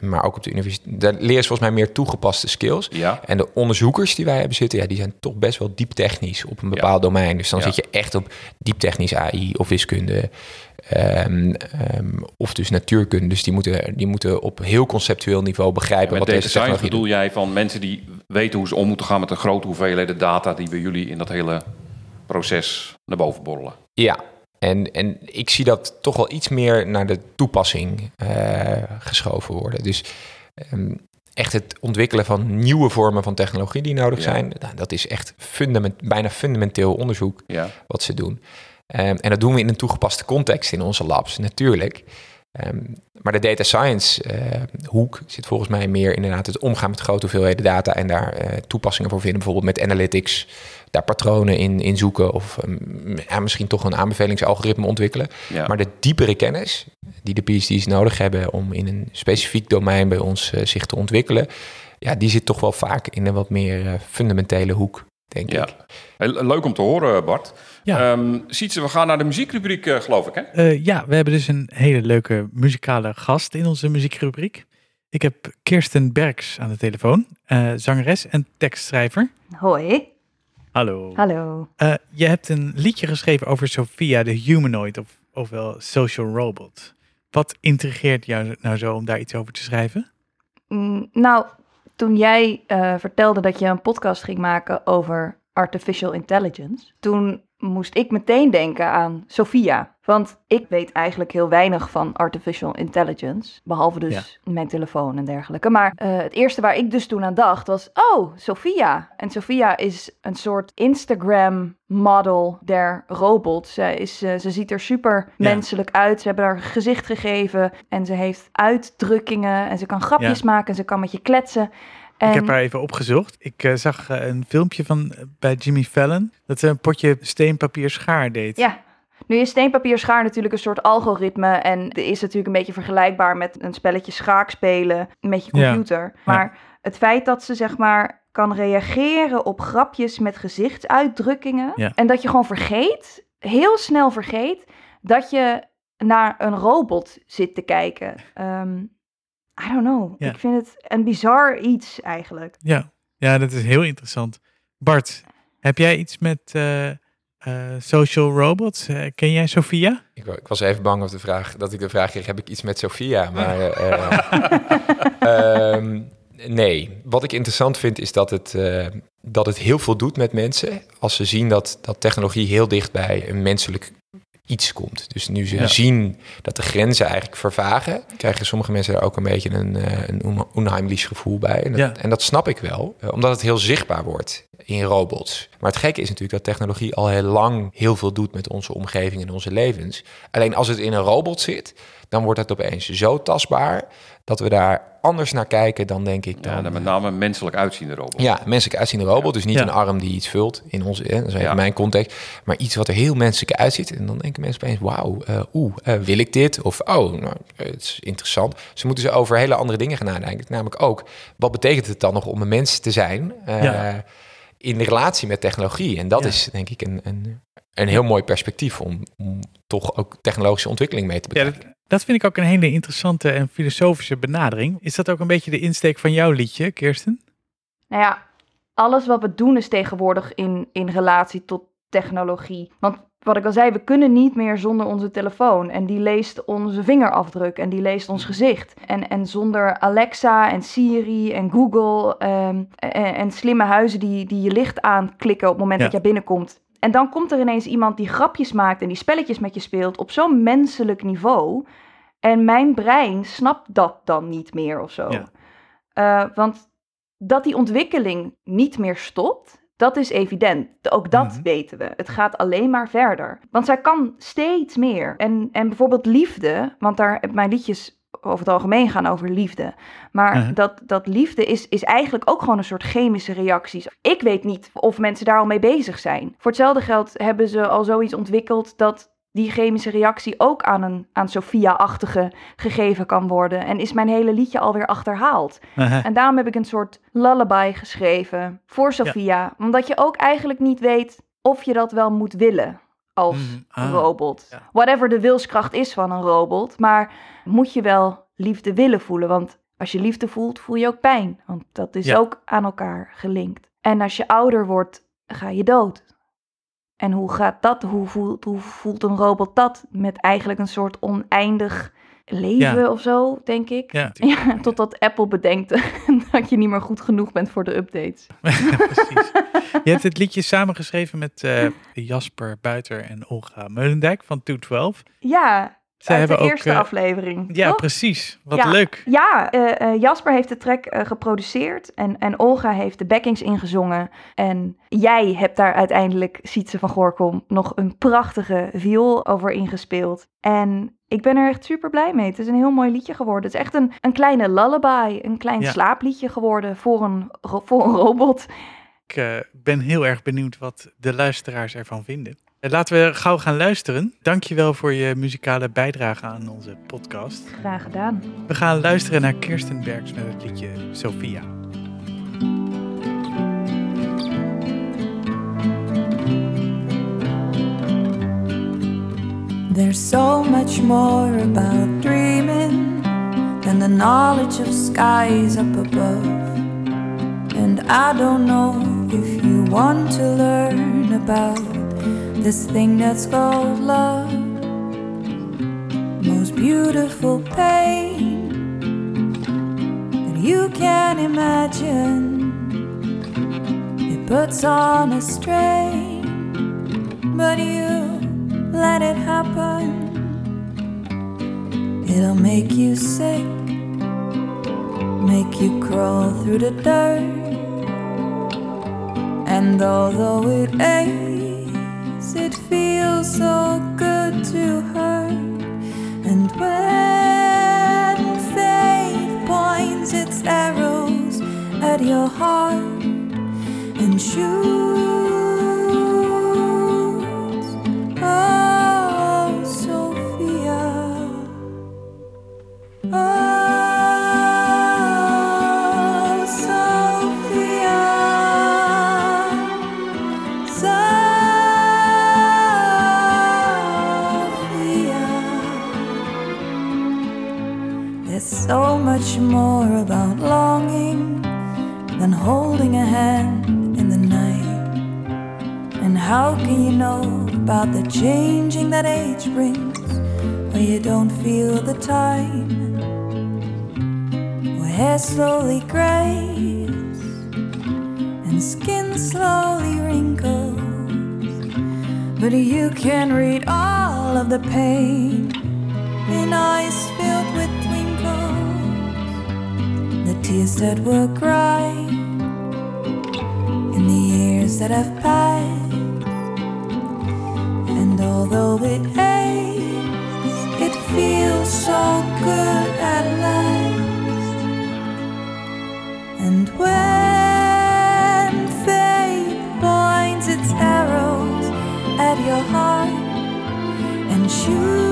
[SPEAKER 2] Maar ook op de universiteit. Daar leer je volgens mij meer toegepaste skills.
[SPEAKER 1] Ja,
[SPEAKER 2] En de onderzoekers die wij hebben zitten, ja, die zijn toch best wel diep technisch op een bepaald domein. Dus dan
[SPEAKER 1] Ja.
[SPEAKER 2] zit je echt op diep technisch AI of wiskunde. ehm, ehm, of dus natuurkunde. Dus die moeten, die moeten op heel conceptueel niveau begrijpen
[SPEAKER 1] met
[SPEAKER 2] wat deze
[SPEAKER 1] science
[SPEAKER 2] doet.
[SPEAKER 1] bedoel jij van mensen die weten hoe ze om moeten gaan met de grote hoeveelheden data die bij jullie in dat hele proces naar boven borrelen.
[SPEAKER 2] Ja, en, en ik zie dat toch wel iets meer naar de toepassing eh, geschoven worden. Dus ehm, echt het ontwikkelen van nieuwe vormen van technologie die nodig
[SPEAKER 1] Ja.
[SPEAKER 2] zijn, nou, dat is echt fundament, bijna fundamenteel onderzoek
[SPEAKER 1] Ja,
[SPEAKER 2] wat ze doen. Ehm, en dat doen we in een toegepaste context in onze labs, natuurlijk. Ehm, maar de data science eh, hoek zit volgens mij meer inderdaad het omgaan met grote hoeveelheden data en daar eh, toepassingen voor vinden, bijvoorbeeld met analytics, daar patronen in, in zoeken of ehm, ja, misschien toch een aanbevelingsalgoritme ontwikkelen.
[SPEAKER 1] ja.
[SPEAKER 2] Maar de diepere kennis die de PhD's nodig hebben om in een specifiek domein bij ons eh, zich te ontwikkelen, ja, die zit toch wel vaak in een wat meer eh, fundamentele hoek, denk
[SPEAKER 1] Ja.
[SPEAKER 2] ik.
[SPEAKER 1] Heel leuk om te horen, Bart.
[SPEAKER 3] Ja.
[SPEAKER 1] Ehm Sietse, we gaan naar de muziekrubriek, eh, geloof ik, hè?
[SPEAKER 3] Eh, ja, we hebben dus een hele leuke muzikale gast in onze muziekrubriek. Ik heb Kirsten Berks aan de telefoon, eh, zangeres en tekstschrijver.
[SPEAKER 4] Hoi.
[SPEAKER 3] Hallo.
[SPEAKER 4] Hallo.
[SPEAKER 3] Eh, je hebt een liedje geschreven over Sophia, de humanoid, of, ofwel social robot. Wat intrigeert jou nou zo om daar iets over te schrijven?
[SPEAKER 4] Mm, nou, toen jij eh, vertelde dat je een podcast ging maken over artificial intelligence, toen moest ik meteen denken aan Sophia. Want ik weet eigenlijk heel weinig van artificial intelligence, behalve dus mijn telefoon en dergelijke. Maar eh, het eerste waar ik dus toen aan dacht was, oh, Sophia. En Sophia is een soort Instagram model der robot. Ze, is, eh, ze ziet er super
[SPEAKER 3] Ja.
[SPEAKER 4] menselijk uit. Ze hebben haar gezicht gegeven en ze heeft uitdrukkingen en ze kan grapjes
[SPEAKER 3] Ja.
[SPEAKER 4] maken en ze kan met je kletsen. En
[SPEAKER 3] Ik heb haar even opgezocht. Ik eh, zag eh, een filmpje van eh, bij Jimmy Fallon dat ze een potje steenpapier schaar deed.
[SPEAKER 4] Ja. Nu is steenpapier schaar natuurlijk een soort algoritme en is natuurlijk een beetje vergelijkbaar met een spelletje schaak spelen met je
[SPEAKER 3] Ja.
[SPEAKER 4] computer. Maar het feit dat ze zeg maar kan reageren op grapjes met gezichtsuitdrukkingen
[SPEAKER 3] Ja.
[SPEAKER 4] en dat je gewoon vergeet, heel snel vergeet, dat je naar een robot zit te kijken. Ehm, I don't know.
[SPEAKER 3] Ja.
[SPEAKER 4] Ik vind het een bizar iets eigenlijk.
[SPEAKER 3] Ja, ja dat is heel interessant. Bart, heb jij iets met eh, eh, social robots? Eh, ken jij Sophia?
[SPEAKER 2] Ik, ik was even bang of de vraag, dat ik de vraag kreeg, heb ik iets met Sophia? Maar eh, ehm, nee, wat ik interessant vind is dat het, eh, dat het heel veel doet met mensen als ze zien dat, dat technologie heel dicht bij een menselijk iets komt. Dus nu ze
[SPEAKER 3] Ja.
[SPEAKER 2] zien dat de grenzen eigenlijk vervagen, krijgen sommige mensen daar ook een beetje een, eh, een unheimlich gevoel bij. En dat,
[SPEAKER 3] Ja.
[SPEAKER 2] en dat snap ik wel, eh, omdat het heel zichtbaar wordt in robots. Maar het gekke is natuurlijk dat technologie al heel lang heel veel doet met onze omgeving en onze levens. Alleen als het in een robot zit, dan wordt het opeens zo tastbaar dat we daar anders naar kijken dan denk ik dan...
[SPEAKER 1] Ja, dan met name een menselijk uitziende robot.
[SPEAKER 2] Ja, menselijk uitziende robot. Dus niet
[SPEAKER 3] Ja.
[SPEAKER 2] een arm die iets vult in onze, hè, dat is even
[SPEAKER 1] Ja.
[SPEAKER 2] mijn context. Maar iets wat er heel menselijk uitziet. En dan denken mensen opeens, wauw, eh, oeh, eh, wil ik dit? Of, oh, nou, eh, het is interessant. Ze moeten ze over hele andere dingen gaan nadenken. Namelijk ook, wat betekent het dan nog om een mens te zijn eh,
[SPEAKER 3] Ja.
[SPEAKER 2] in de relatie met technologie? En dat
[SPEAKER 3] Ja.
[SPEAKER 2] is denk ik een, een, een heel mooi perspectief om, om toch ook technologische ontwikkeling mee te
[SPEAKER 3] Ja,
[SPEAKER 2] bekijken.
[SPEAKER 3] Dat, vind ik ook een hele interessante en filosofische benadering. Is dat ook een beetje de insteek van jouw liedje, Kirsten?
[SPEAKER 4] Nou ja, alles wat we doen is tegenwoordig in, in relatie tot technologie. Want wat ik al zei, we kunnen niet meer zonder onze telefoon. En die leest onze vingerafdruk en die leest ons gezicht. En, en zonder Alexa en Siri en Google ehm, en, en slimme huizen die, die je licht aanklikken op het moment
[SPEAKER 3] Ja.
[SPEAKER 4] dat jij binnenkomt. En dan komt er ineens iemand die grapjes maakt en die spelletjes met je speelt op zo'n menselijk niveau. En mijn brein snapt dat dan niet meer of zo.
[SPEAKER 3] Ja.
[SPEAKER 4] Eh, want dat die ontwikkeling niet meer stopt, dat is evident. Ook dat
[SPEAKER 3] Mhm.
[SPEAKER 4] weten we. Het gaat alleen maar verder. Want zij kan steeds meer. En, en bijvoorbeeld liefde, want daar mijn liedjes over het algemeen gaan over liefde. Maar
[SPEAKER 3] Mhm.
[SPEAKER 4] dat, dat liefde is, is eigenlijk ook gewoon een soort chemische reacties. Ik weet niet of mensen daar al mee bezig zijn. Voor hetzelfde geld hebben ze al zoiets ontwikkeld dat die chemische reactie ook aan een aan Sophia-achtige gegeven kan worden. En is mijn hele liedje alweer achterhaald. En daarom heb ik een soort lullaby geschreven voor Sophia. Omdat je ook eigenlijk niet weet of je dat wel moet willen als
[SPEAKER 3] Mm, ah,
[SPEAKER 4] robot.
[SPEAKER 3] ja.
[SPEAKER 4] Whatever de wilskracht is van een robot. Maar moet je wel liefde willen voelen. Want als je liefde voelt, voel je ook pijn. Want dat is
[SPEAKER 3] Ja.
[SPEAKER 4] ook aan elkaar gelinkt. En als je ouder wordt, ga je dood. En hoe gaat dat? Hoe voelt, hoe voelt een robot dat? Met eigenlijk een soort oneindig leven
[SPEAKER 3] Ja.
[SPEAKER 4] of zo, denk ik.
[SPEAKER 3] Ja,
[SPEAKER 4] Ja, totdat Apple bedenkt dat je niet meer goed genoeg bent voor de updates.
[SPEAKER 3] precies. Je hebt het liedje samengeschreven met eh, Jasper Buiter en Olga Meulendijk van 212.
[SPEAKER 4] Ja,
[SPEAKER 3] Zij
[SPEAKER 4] de
[SPEAKER 3] hebben ook,
[SPEAKER 4] eerste
[SPEAKER 3] eh,
[SPEAKER 4] aflevering.
[SPEAKER 3] Ja,
[SPEAKER 4] toch?
[SPEAKER 3] precies. Wat
[SPEAKER 4] Ja.
[SPEAKER 3] leuk.
[SPEAKER 4] Ja, eh, Jasper heeft de track geproduceerd en, en Olga heeft de backings ingezongen. En jij hebt daar uiteindelijk, Sietse van Gorkom, nog een prachtige viool over ingespeeld. En ik ben er echt super blij mee. Het is een heel mooi liedje geworden. Het is echt een, een kleine lullaby, een klein
[SPEAKER 3] Ja.
[SPEAKER 4] slaapliedje geworden voor een, voor een robot.
[SPEAKER 3] Ik eh, ben heel erg benieuwd wat de luisteraars ervan vinden. Eh, laten we gauw gaan luisteren. Dankjewel voor je muzikale bijdrage aan onze podcast.
[SPEAKER 4] Graag gedaan.
[SPEAKER 3] We gaan luisteren naar Kirsten Bergs met het liedje Sophia.
[SPEAKER 5] There's so much more about dreaming than the knowledge of skies up above. And I don't know if you want to learn about this thing that's called love. Most beautiful pain that you can imagine. It puts on a strain, but you let it happen. It'll make you sick, make you crawl through the dirt. And although it aches, it feels so good to hurt. And when faith points its arrows at your heart and shoots, more about longing than holding a hand in the night. And how can you know about the changing that age brings where you don't feel the time? Where hair slowly grays and skin slowly wrinkles. But you can read all of the pain in eyes tears that were cried in the years that have passed. And although it aches, it feels so good at last. And when fate points its arrows at your heart and shoots,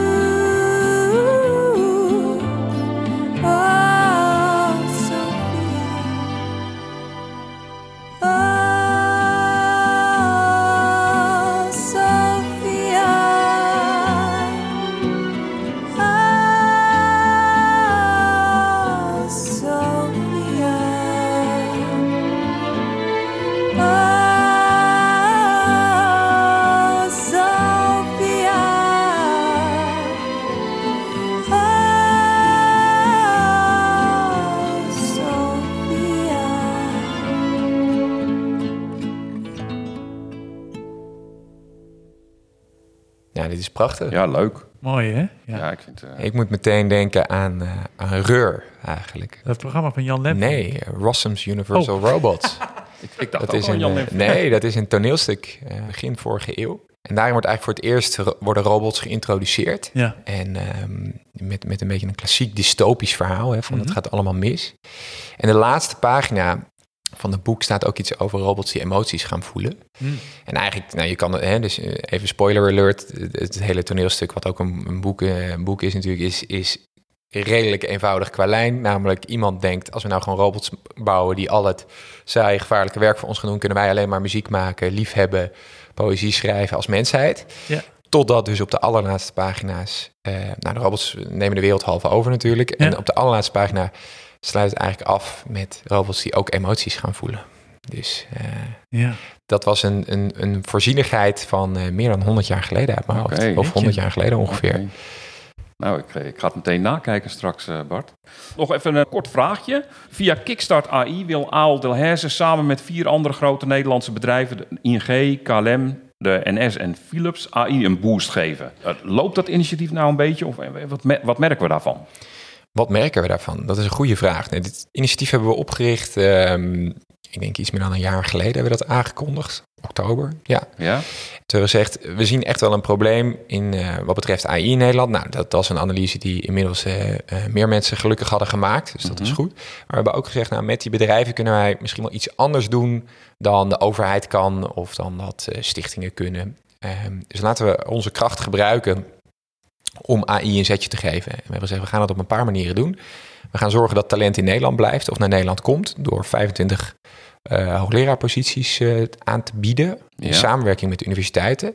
[SPEAKER 2] dit is prachtig.
[SPEAKER 1] Ja, leuk.
[SPEAKER 3] Mooi, hè?
[SPEAKER 1] Ja,
[SPEAKER 3] Ja.
[SPEAKER 1] ik vind eh,
[SPEAKER 2] Ik moet meteen denken aan, eh, aan Reur eigenlijk.
[SPEAKER 3] Dat programma van Jan Lem.
[SPEAKER 2] Nee, Rossum's Universal Robots.
[SPEAKER 1] ik, ik dacht
[SPEAKER 2] Dat
[SPEAKER 1] ook
[SPEAKER 2] is
[SPEAKER 1] al
[SPEAKER 2] een,
[SPEAKER 1] Jan
[SPEAKER 2] eh, nee, dat is een toneelstuk begin vorige eeuw. En daarin wordt eigenlijk voor het eerst worden robots geïntroduceerd.
[SPEAKER 3] Ja.
[SPEAKER 2] En ehm, met, met een beetje een klassiek dystopisch verhaal, hè, van
[SPEAKER 3] Mhm.
[SPEAKER 2] het gaat allemaal mis. En de laatste pagina van het boek staat ook iets over robots die emoties gaan voelen.
[SPEAKER 3] Hm.
[SPEAKER 2] En eigenlijk, nou, je kan, hè, dus eh, even spoiler alert, het, hele toneelstuk, wat ook een, een, boek, eh, een boek is natuurlijk, is, is redelijk eenvoudig qua lijn. Namelijk, iemand denkt, als we nou gewoon robots bouwen die al het saai, gevaarlijke werk voor ons gaan doen, kunnen wij alleen maar muziek maken, liefhebben, poëzie schrijven als mensheid.
[SPEAKER 3] Ja.
[SPEAKER 2] Totdat dus op de allerlaatste pagina's, eh, nou de robots nemen de wereld halve over natuurlijk. En op de allerlaatste pagina sluit het eigenlijk af met robots die ook emoties gaan voelen. Dus eh,
[SPEAKER 3] Ja.
[SPEAKER 2] dat was een, een, een voorzienigheid van eh, meer dan 100 jaar geleden uit mijn hoofd. Of
[SPEAKER 3] jeetje.
[SPEAKER 2] 100 jaar geleden ongeveer.
[SPEAKER 1] Nou, ik, ik ga het meteen nakijken straks, eh, Bart. Nog even een kort vraagje. Via Kickstart AI wil Aal Delhaize samen met vier andere grote Nederlandse bedrijven, de ING, KLM, de NS en Philips, AI een boost geven. Eh, Loopt dat initiatief nou een beetje of eh, wat, me- wat merken we daarvan?
[SPEAKER 2] Wat merken we daarvan? Dat is een goede vraag. Nee, dit initiatief hebben we opgericht, ehm, ik denk iets meer dan een jaar geleden hebben we dat aangekondigd. Oktober, ja.
[SPEAKER 1] Ja?
[SPEAKER 2] Toen we gezegd, we zien echt wel een probleem in eh, wat betreft AI in Nederland. Nou, dat, dat is een analyse die inmiddels eh, eh, meer mensen gelukkig hadden gemaakt. Dus dat is
[SPEAKER 1] Mhm.
[SPEAKER 2] goed. Maar we hebben ook gezegd, nou, met die bedrijven kunnen wij misschien wel iets anders doen dan de overheid kan of dan dat stichtingen kunnen. Ehm, dus laten we onze kracht gebruiken om AI een zetje te geven. En we hebben gezegd, we gaan dat op een paar manieren doen. We gaan zorgen dat talent in Nederland blijft of naar Nederland komt door 25 eh hoogleraarposities eh, aan te bieden in
[SPEAKER 1] Ja.
[SPEAKER 2] samenwerking met universiteiten.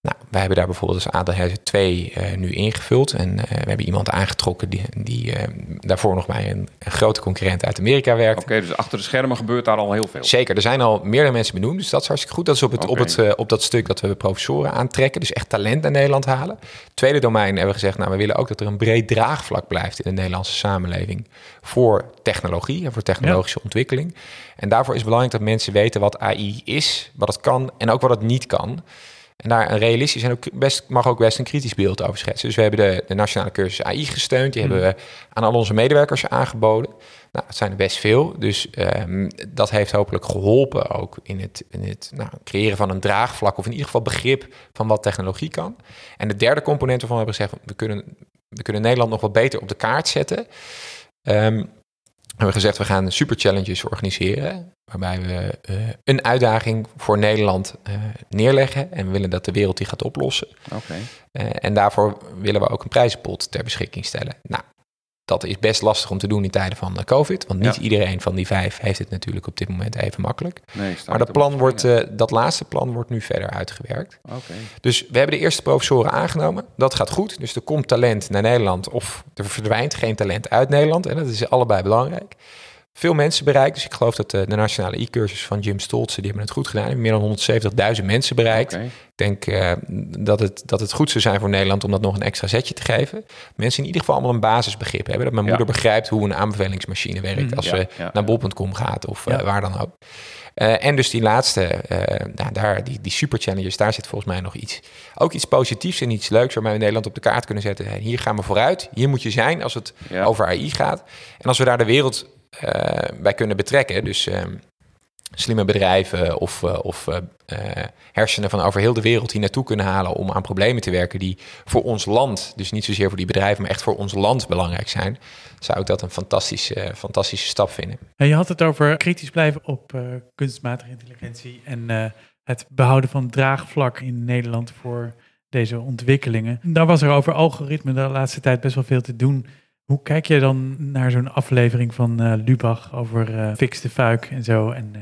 [SPEAKER 2] Nou, wij hebben daar bijvoorbeeld als ADHS 2 uh, nu ingevuld. En uh, we hebben iemand aangetrokken die, die uh, daarvoor nog bij een, een, grote concurrent uit Amerika werkt.
[SPEAKER 1] Oké, okay, dus achter de schermen gebeurt daar al heel veel.
[SPEAKER 2] Zeker, er zijn al meerdere mensen benoemd, dus dat is hartstikke goed. Dat is op, het, okay. op, het, op dat stuk dat we professoren aantrekken, dus echt talent naar Nederland halen. Tweede domein hebben we gezegd, nou, we willen ook dat er een breed draagvlak blijft in de Nederlandse samenleving voor technologie en voor technologische ja. ontwikkeling. En daarvoor is het belangrijk dat mensen weten wat AI is, wat het kan en ook wat het niet kan. En daar een realistisch en ook best, mag ook best een kritisch beeld over schetsen. Dus we hebben de, de nationale cursus AI gesteund. Die mm. hebben we aan al onze medewerkers aangeboden. Nou, het zijn er best veel. Dus um, dat heeft hopelijk geholpen ook in het, in het nou, creëren van een draagvlak. Of in ieder geval begrip van wat technologie kan. En de derde component waarvan we hebben gezegd, we kunnen, we kunnen Nederland nog wat beter op de kaart zetten. Um, we hebben gezegd, we gaan super challenges organiseren. Waarbij we uh, een uitdaging voor Nederland uh, neerleggen. En we willen dat de wereld die gaat oplossen.
[SPEAKER 1] Okay.
[SPEAKER 2] Uh, en daarvoor willen we ook een prijzenpot ter beschikking stellen. Nou, dat is best lastig om te doen in tijden van COVID. Want niet ja. iedereen van die vijf heeft het natuurlijk op dit moment even makkelijk.
[SPEAKER 1] Nee,
[SPEAKER 2] maar dat, plan wordt, uh, dat laatste plan wordt nu verder uitgewerkt.
[SPEAKER 1] Okay.
[SPEAKER 2] Dus we hebben de eerste professoren aangenomen. Dat gaat goed. Dus er komt talent naar Nederland of er verdwijnt geen talent uit Nederland. En dat is allebei belangrijk. Veel mensen bereikt. Dus ik geloof dat de, de nationale e-cursus van Jim Stoltze, die hebben het goed gedaan. Meer dan 170.000 mensen bereikt.
[SPEAKER 1] Okay.
[SPEAKER 2] Ik denk uh, dat, het, dat het goed zou zijn voor Nederland om dat nog een extra zetje te geven. Mensen in ieder geval allemaal een basisbegrip hebben. Dat mijn
[SPEAKER 1] Ja.
[SPEAKER 2] moeder begrijpt hoe een aanbevelingsmachine werkt
[SPEAKER 3] Mhm.
[SPEAKER 2] als
[SPEAKER 1] Ja,
[SPEAKER 2] ze
[SPEAKER 1] ja,
[SPEAKER 2] naar bol.com gaat of eh, waar dan ook. Eh, en dus die laatste, eh, nou, daar, die, die super challenges, daar zit volgens mij nog iets, ook iets positiefs en iets leuks waarmee we Nederland op de kaart kunnen zetten. Hey, Hier gaan we vooruit, hier moet je zijn als het over AI gaat. En als we daar de wereld eh, bij kunnen betrekken, dus ehm, slimme bedrijven of, eh, of eh, hersenen van over heel de wereld die naartoe kunnen halen om aan problemen te werken die voor ons land, dus niet zozeer voor die bedrijven, maar echt voor ons land belangrijk zijn, zou ik dat een fantastische, fantastische stap vinden.
[SPEAKER 3] En je had het over kritisch blijven op kunstmatige intelligentie en het behouden van draagvlak in Nederland voor deze ontwikkelingen. Daar was er over algoritme de laatste tijd best wel veel te doen. Hoe kijk je dan naar zo'n aflevering van eh, Lubach over eh Fix de Fuik en zo? En, eh,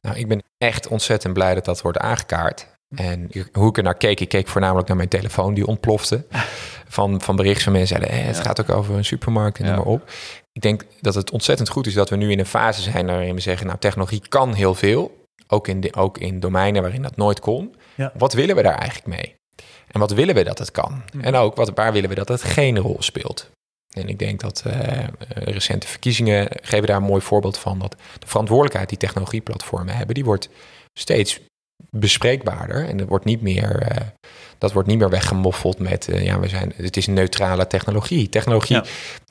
[SPEAKER 2] Nou, ik ben echt ontzettend blij dat dat wordt aangekaart. En ik- hoe ik er naar keek, ik keek voornamelijk naar mijn telefoon die ontplofte. Van, van berichten van mensen zeiden, eh, het
[SPEAKER 1] Ja.
[SPEAKER 2] gaat ook over een supermarkt en
[SPEAKER 1] Ja.
[SPEAKER 2] noem maar op. Ik denk dat het ontzettend goed is dat we nu in een fase zijn waarin we zeggen, nou technologie kan heel veel. Ook in, de, ook in domeinen waarin dat nooit kon.
[SPEAKER 3] Ja.
[SPEAKER 2] Wat willen we daar eigenlijk mee? En wat willen we dat het kan?
[SPEAKER 3] Mhm.
[SPEAKER 2] En ook wat, waar willen we dat het geen rol speelt? En ik denk dat eh, eh, recente verkiezingen geven daar een mooi voorbeeld van. Dat de verantwoordelijkheid die technologieplatformen hebben, die wordt steeds bespreekbaarder. En er wordt niet meer, eh, dat wordt niet meer weggemoffeld met, ja, we zijn, het is een neutrale technologie. Technologie
[SPEAKER 3] Ja.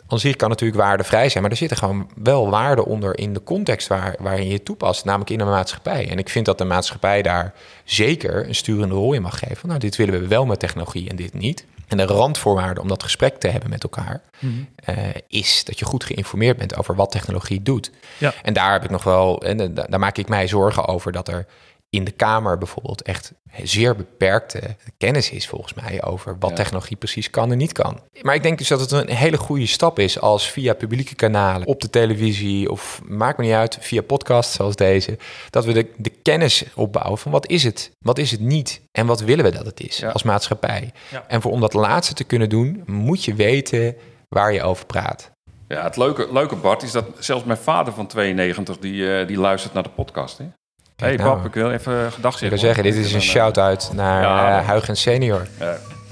[SPEAKER 2] aan zich kan natuurlijk waardevrij zijn, maar er zitten gewoon wel waarden onder in de context waar, waarin je het toepast, namelijk in een maatschappij. En ik vind dat de maatschappij daar zeker een sturende rol in mag geven. Nou, dit willen we wel met technologie en dit niet. En de randvoorwaarde om dat gesprek te hebben met elkaar
[SPEAKER 3] mhm.
[SPEAKER 2] eh, is dat je goed geïnformeerd bent over wat technologie doet.
[SPEAKER 3] Ja.
[SPEAKER 2] En daar heb ik nog wel, en eh, da- daar maak ik mij zorgen over dat er in de Kamer bijvoorbeeld echt zeer beperkte kennis is volgens mij over wat
[SPEAKER 1] Ja.
[SPEAKER 2] technologie precies kan en niet kan. Maar ik denk dus dat het een hele goede stap is als via publieke kanalen op de televisie of maakt me niet uit, via podcasts zoals deze, dat we de, de kennis opbouwen van wat is het, wat is het niet en wat willen we dat het is
[SPEAKER 1] Ja.
[SPEAKER 2] als maatschappij.
[SPEAKER 3] Ja.
[SPEAKER 2] En voor om dat laatste te kunnen doen, moet je weten waar je over praat.
[SPEAKER 1] Ja, het leuke, leuke Bart is dat zelfs mijn vader van 92, die, eh, die luistert naar de podcast. Hè? Hey,
[SPEAKER 2] nou.
[SPEAKER 1] Bab, ik wil even gedag
[SPEAKER 2] Ik
[SPEAKER 1] zeggen.
[SPEAKER 2] wil zeggen, dit is een
[SPEAKER 1] eh,
[SPEAKER 2] shout-out naar
[SPEAKER 1] Ja.
[SPEAKER 2] eh, Huygen senior.
[SPEAKER 1] Eh,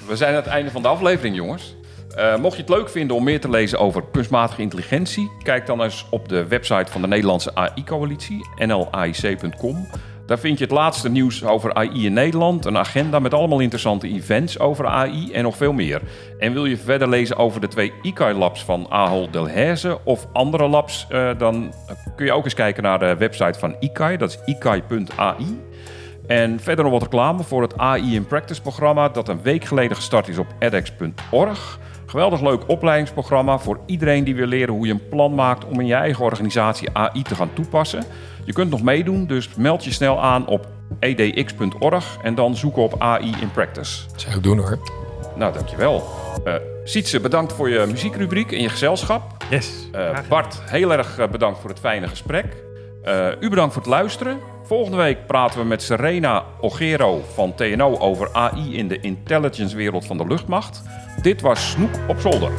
[SPEAKER 1] we zijn aan het einde van de aflevering, jongens. Eh, mocht je het leuk vinden om meer te lezen over kunstmatige intelligentie, kijk dan eens op de website van de Nederlandse AI-coalitie, nlaic.com. Daar vind je het laatste nieuws over AI in Nederland, een agenda met allemaal interessante events over AI en nog veel meer. En wil je verder lezen over de twee ICAI-labs van Ahold Delhaize of andere labs, eh, dan kun je ook eens kijken naar de website van ICAI, dat is ikai.ai. En verder nog wat reclame voor het AI in Practice programma dat een week geleden gestart is op edX.org. Geweldig leuk opleidingsprogramma voor iedereen die wil leren hoe je een plan maakt om in je eigen organisatie AI te gaan toepassen. Je kunt nog meedoen, dus meld je snel aan op edx.org en dan zoeken op AI in Practice.
[SPEAKER 2] Zou ik doen hoor.
[SPEAKER 1] Nou, dankjewel. Eh Sietse, bedankt voor je muziekrubriek en je gezelschap.
[SPEAKER 3] Yes.
[SPEAKER 1] Eh. Bart, heel erg eh, bedankt voor het fijne gesprek. Eh, u bedankt voor het luisteren. Volgende week praten we met Serena Ogero van TNO over AI in de intelligence wereld van de luchtmacht. Dit was Snoek op zolder.